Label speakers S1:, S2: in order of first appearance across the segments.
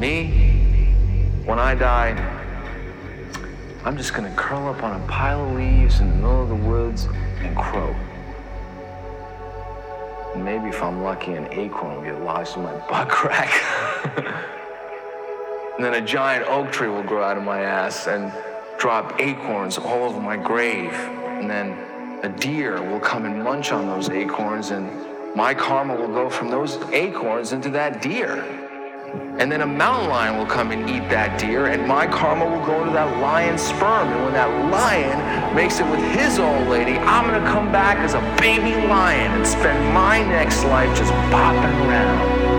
S1: Me, when I die, I'm just gonna curl up on a pile of leaves in the middle of the woods and crow. Maybe if I'm lucky, an acorn will get lodged in my butt crack. and then a giant oak tree will grow out of my ass and drop acorns all over my grave. And then a deer will come and munch on those acorns, and my karma will go from those acorns into that deer. And then a mountain lion will come and eat that deer, and my karma will go into that lion's sperm. And when that lion makes it with his old lady, I'm gonna come back as a baby lion and spend my next life just bopping around.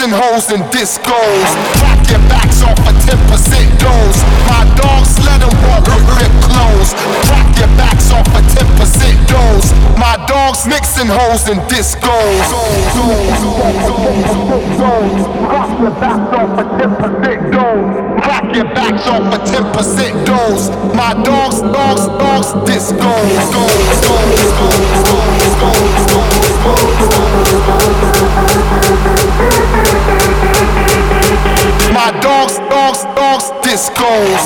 S2: Mixing holes and discos. Your backs off for 10% dose. My dogs let them walk with ripped clothes. Your backs off for 10% dose. My dogs mixing holes and discos. Crack your backs off for 10% dose. Crack your backs off for 10% dose. My dogs, dogs, dogs, discos. Goes, goes, goes, goes, goes, goes, goes, goes. My dogs, dogs, dogs, discos.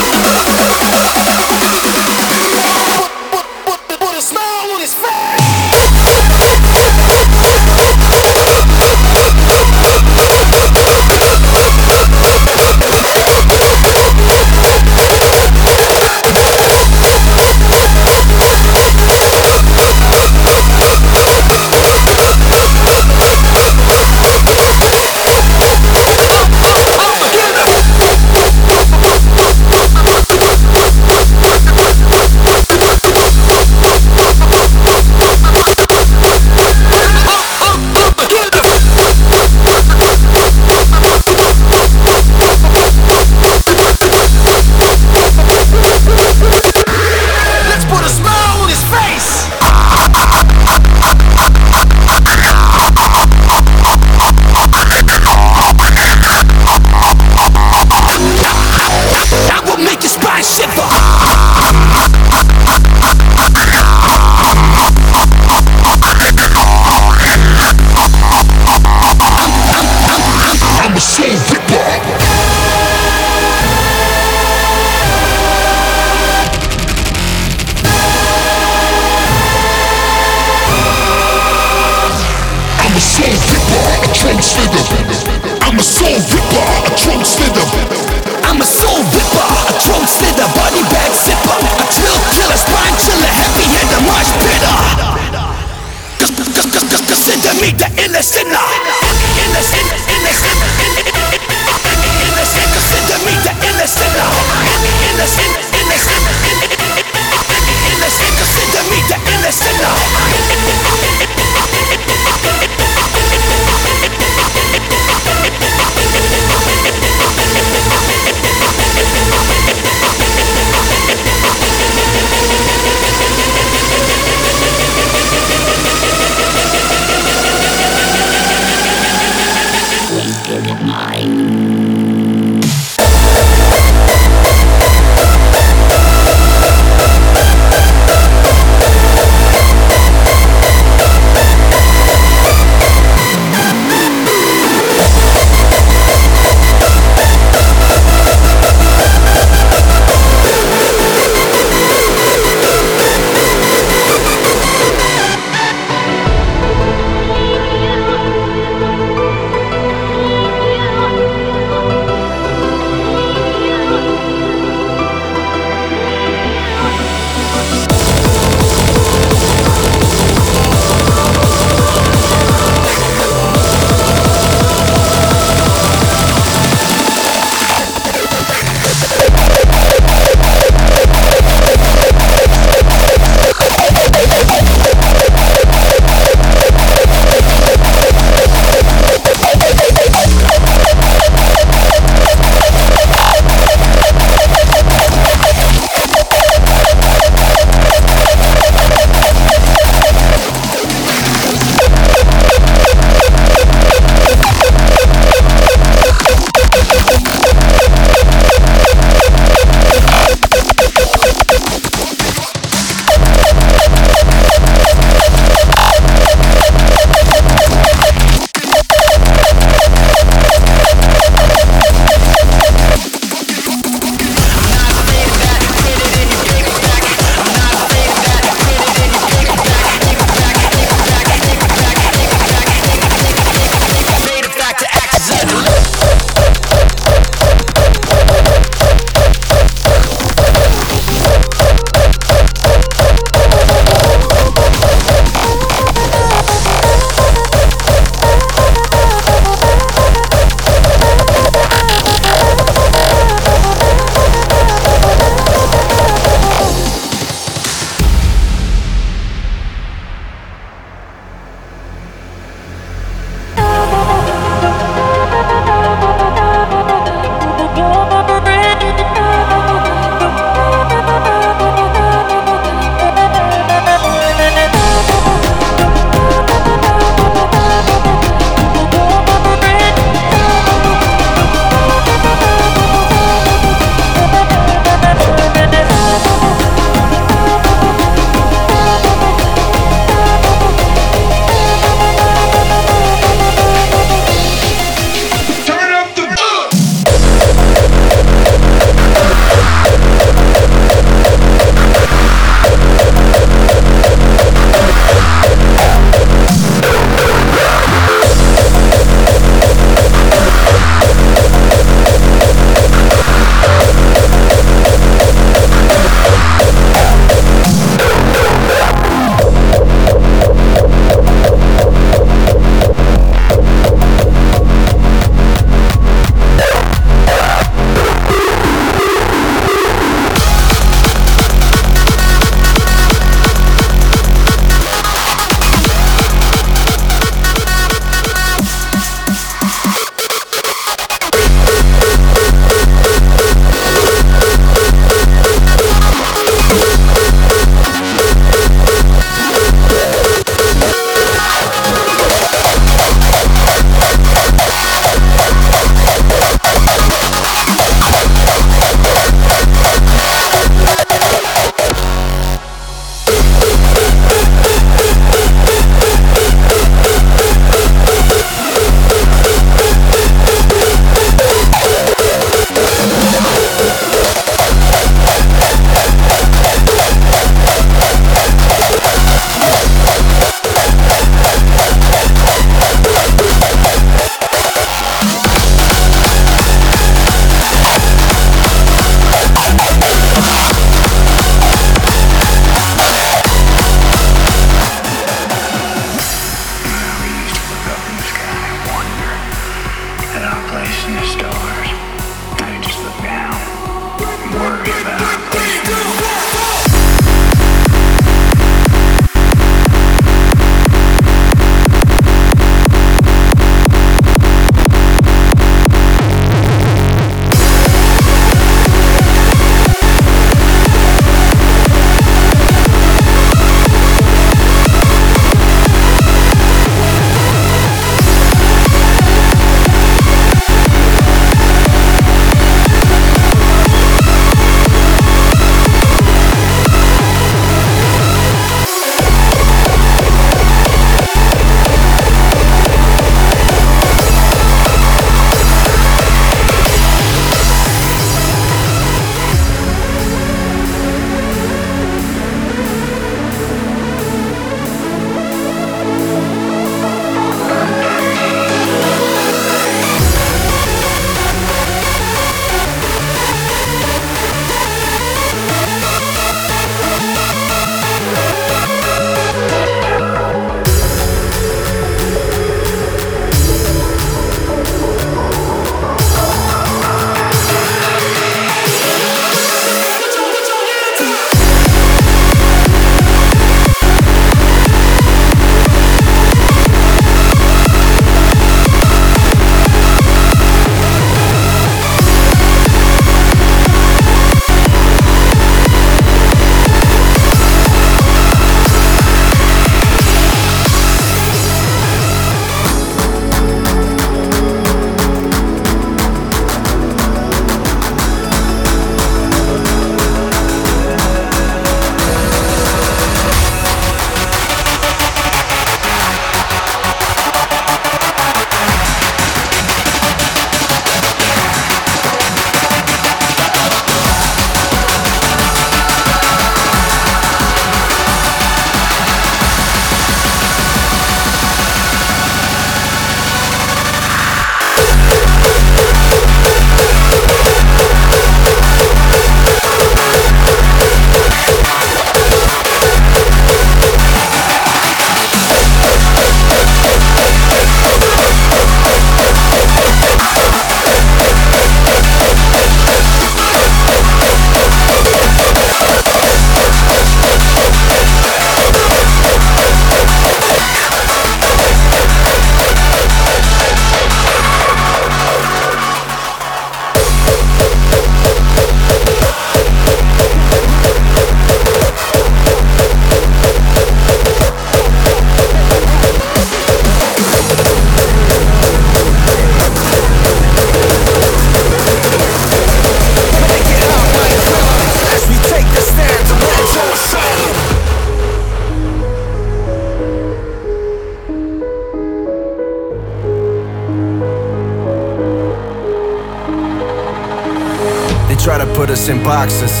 S3: Boxes.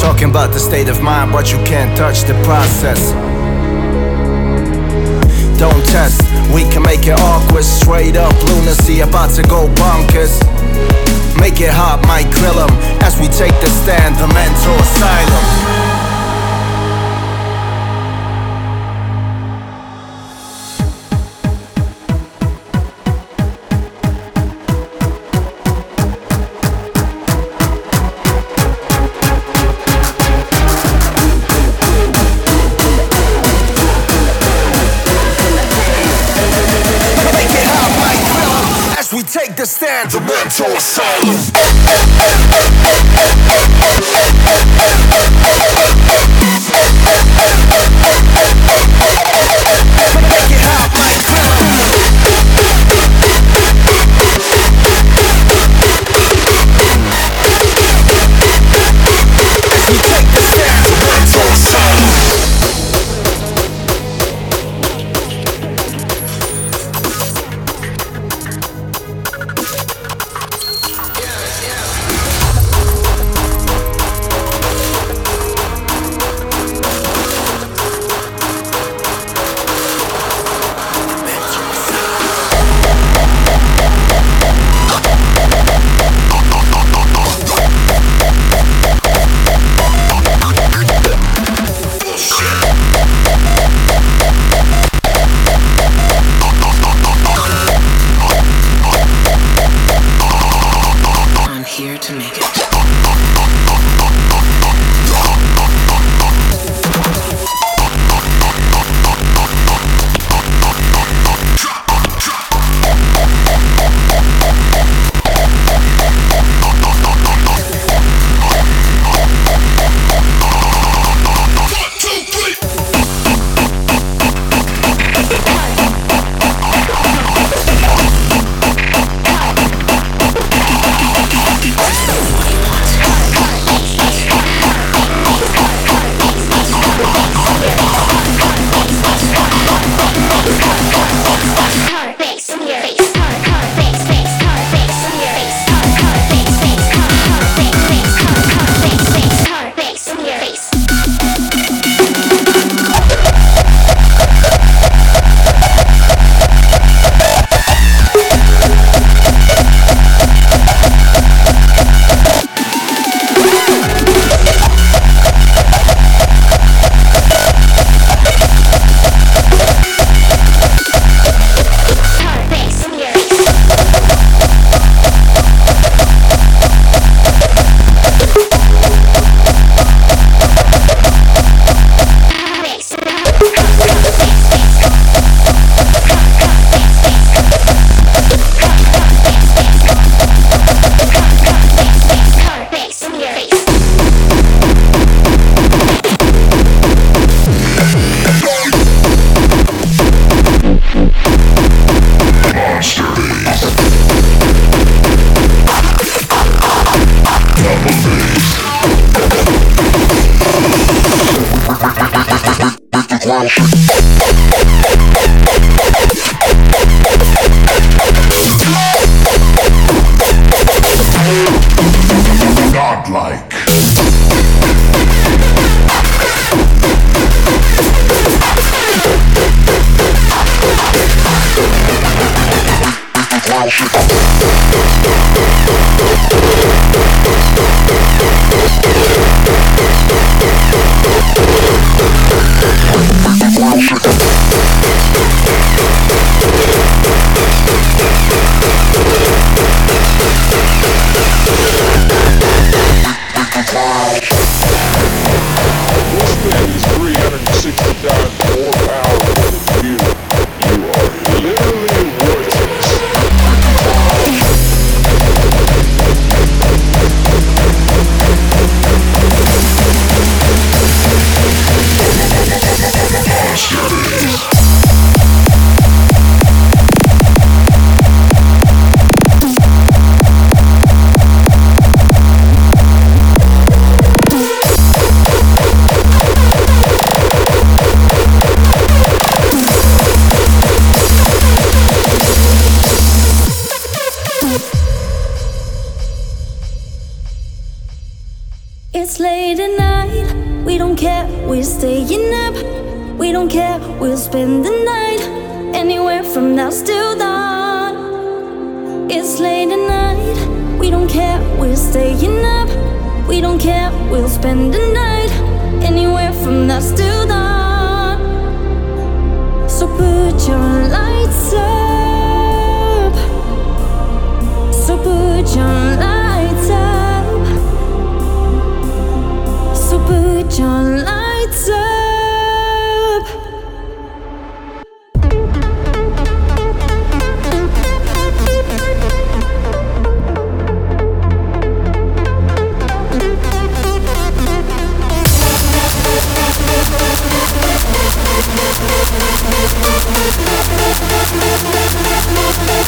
S3: Talking about the state of mind, but you can't touch the process. Don't test, we can make it awkward. Straight up lunacy, about to go bonkers. Make it hot, Mike Grillem, as we take the stand, the mental asylum.
S2: Stand don't care, we'll spend the
S4: night
S5: anywhere from dusk till dawn. So put your lights up.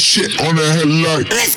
S6: Shit on the headlight.
S7: Let's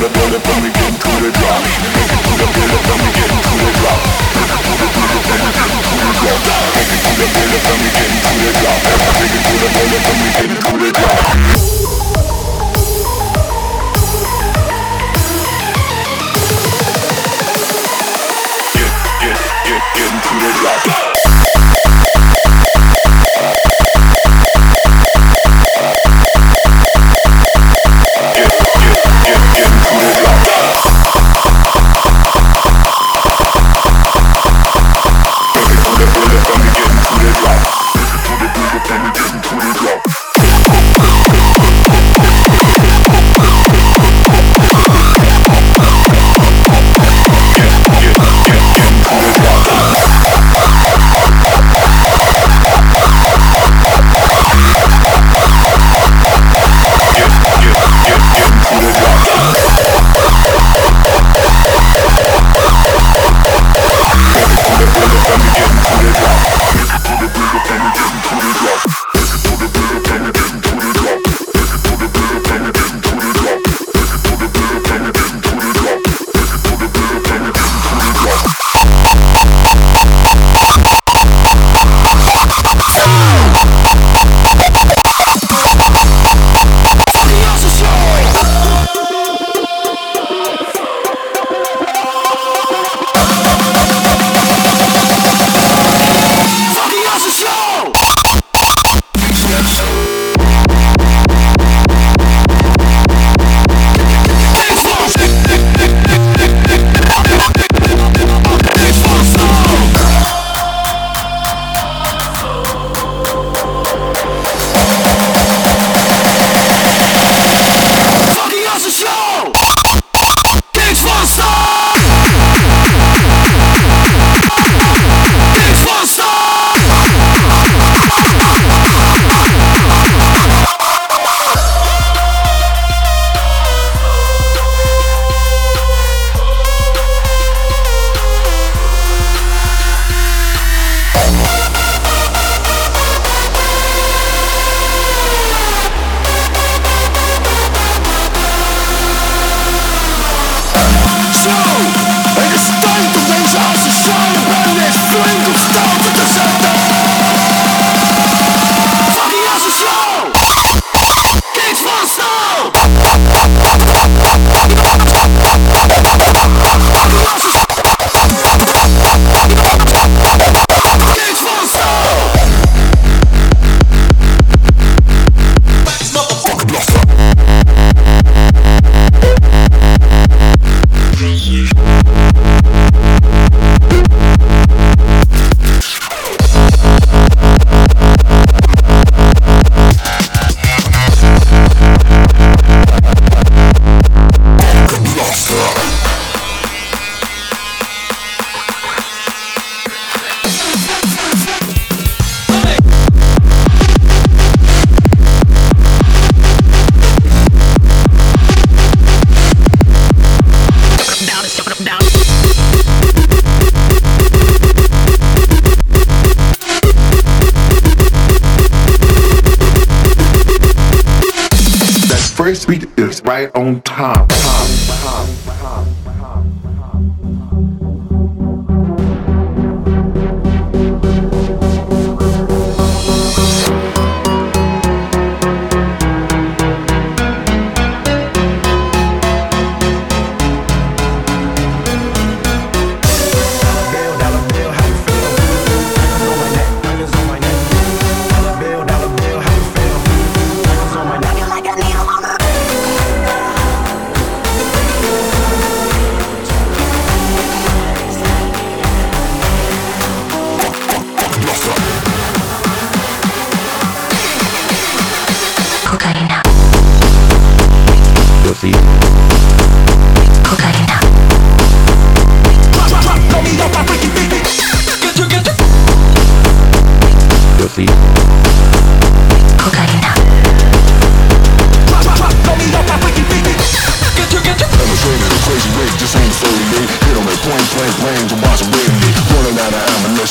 S8: the
S9: drop. Make it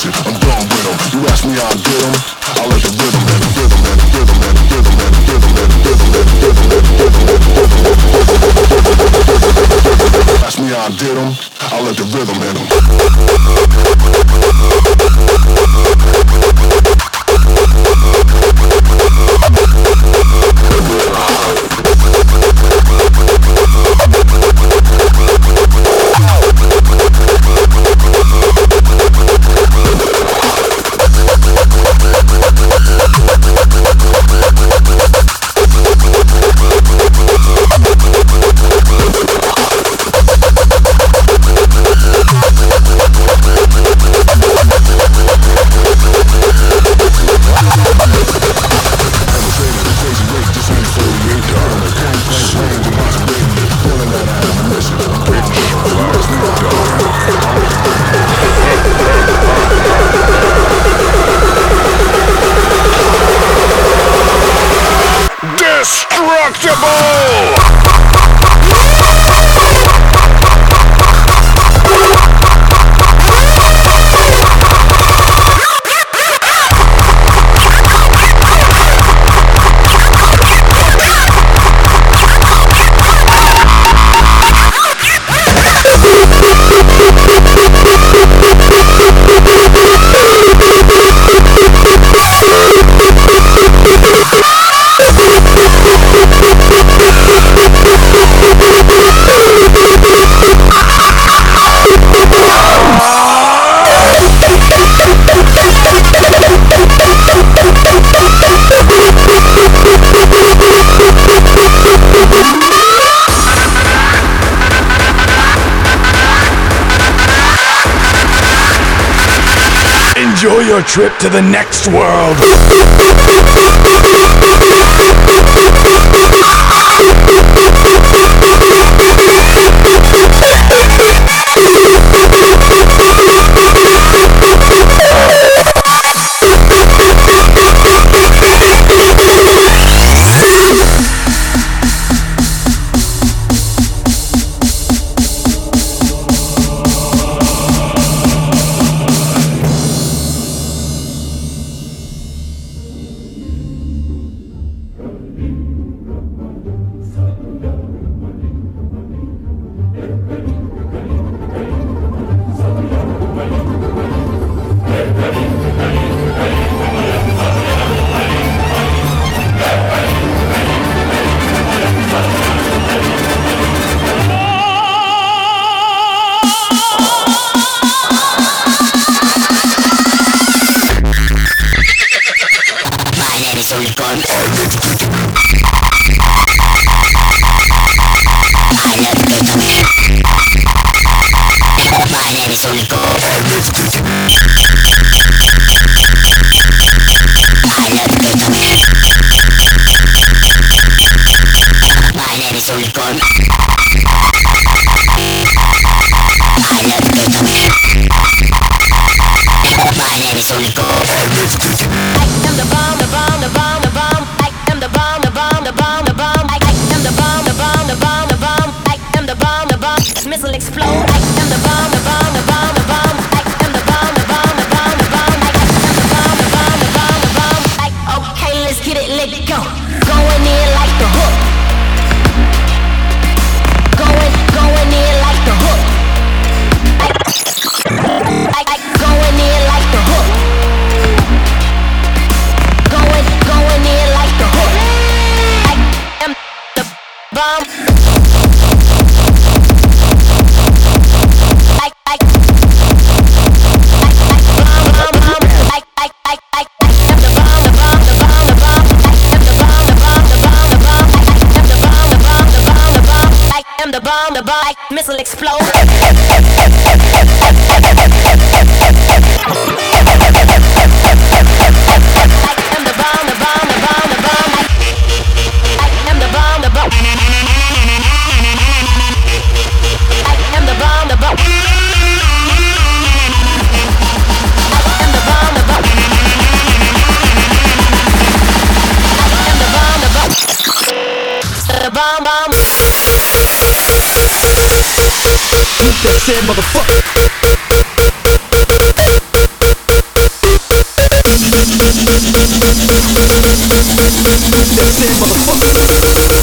S2: I'm done with them. You ask me how I get
S7: them? trip to the next world.
S10: Ain't that
S11: sad motherfucker? That sad motherfucker.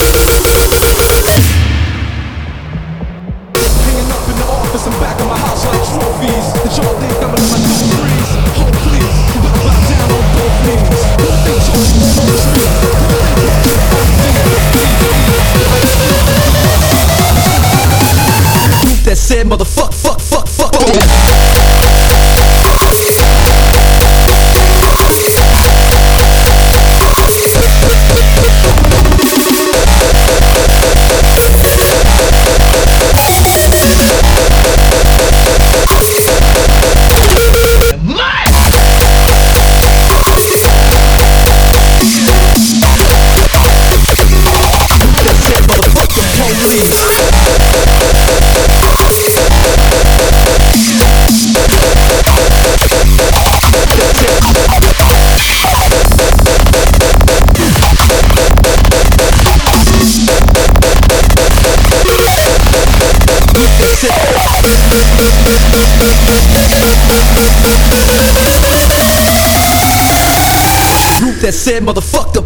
S11: that said, motherfuck the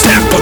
S3: fangs. Watch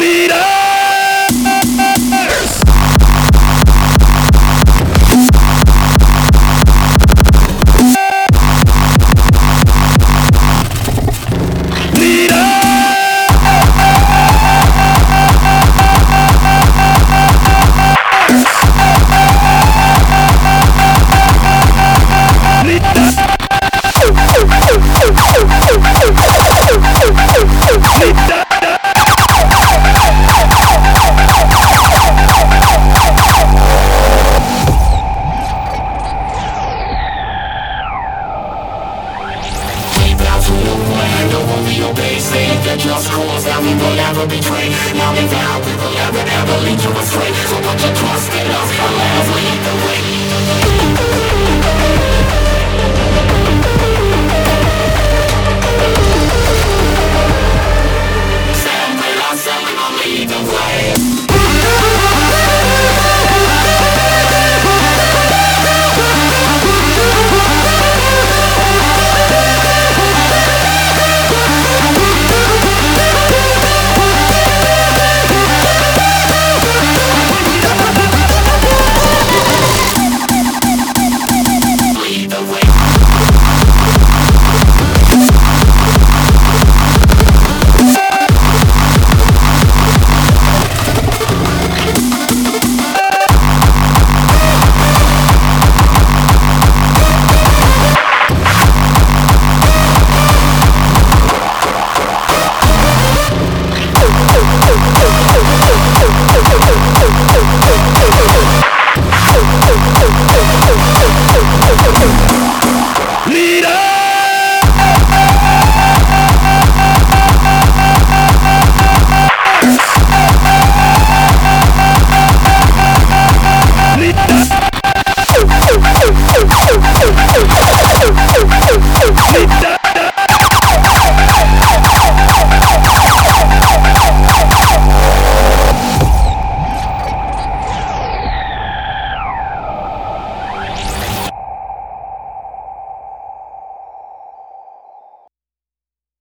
S5: just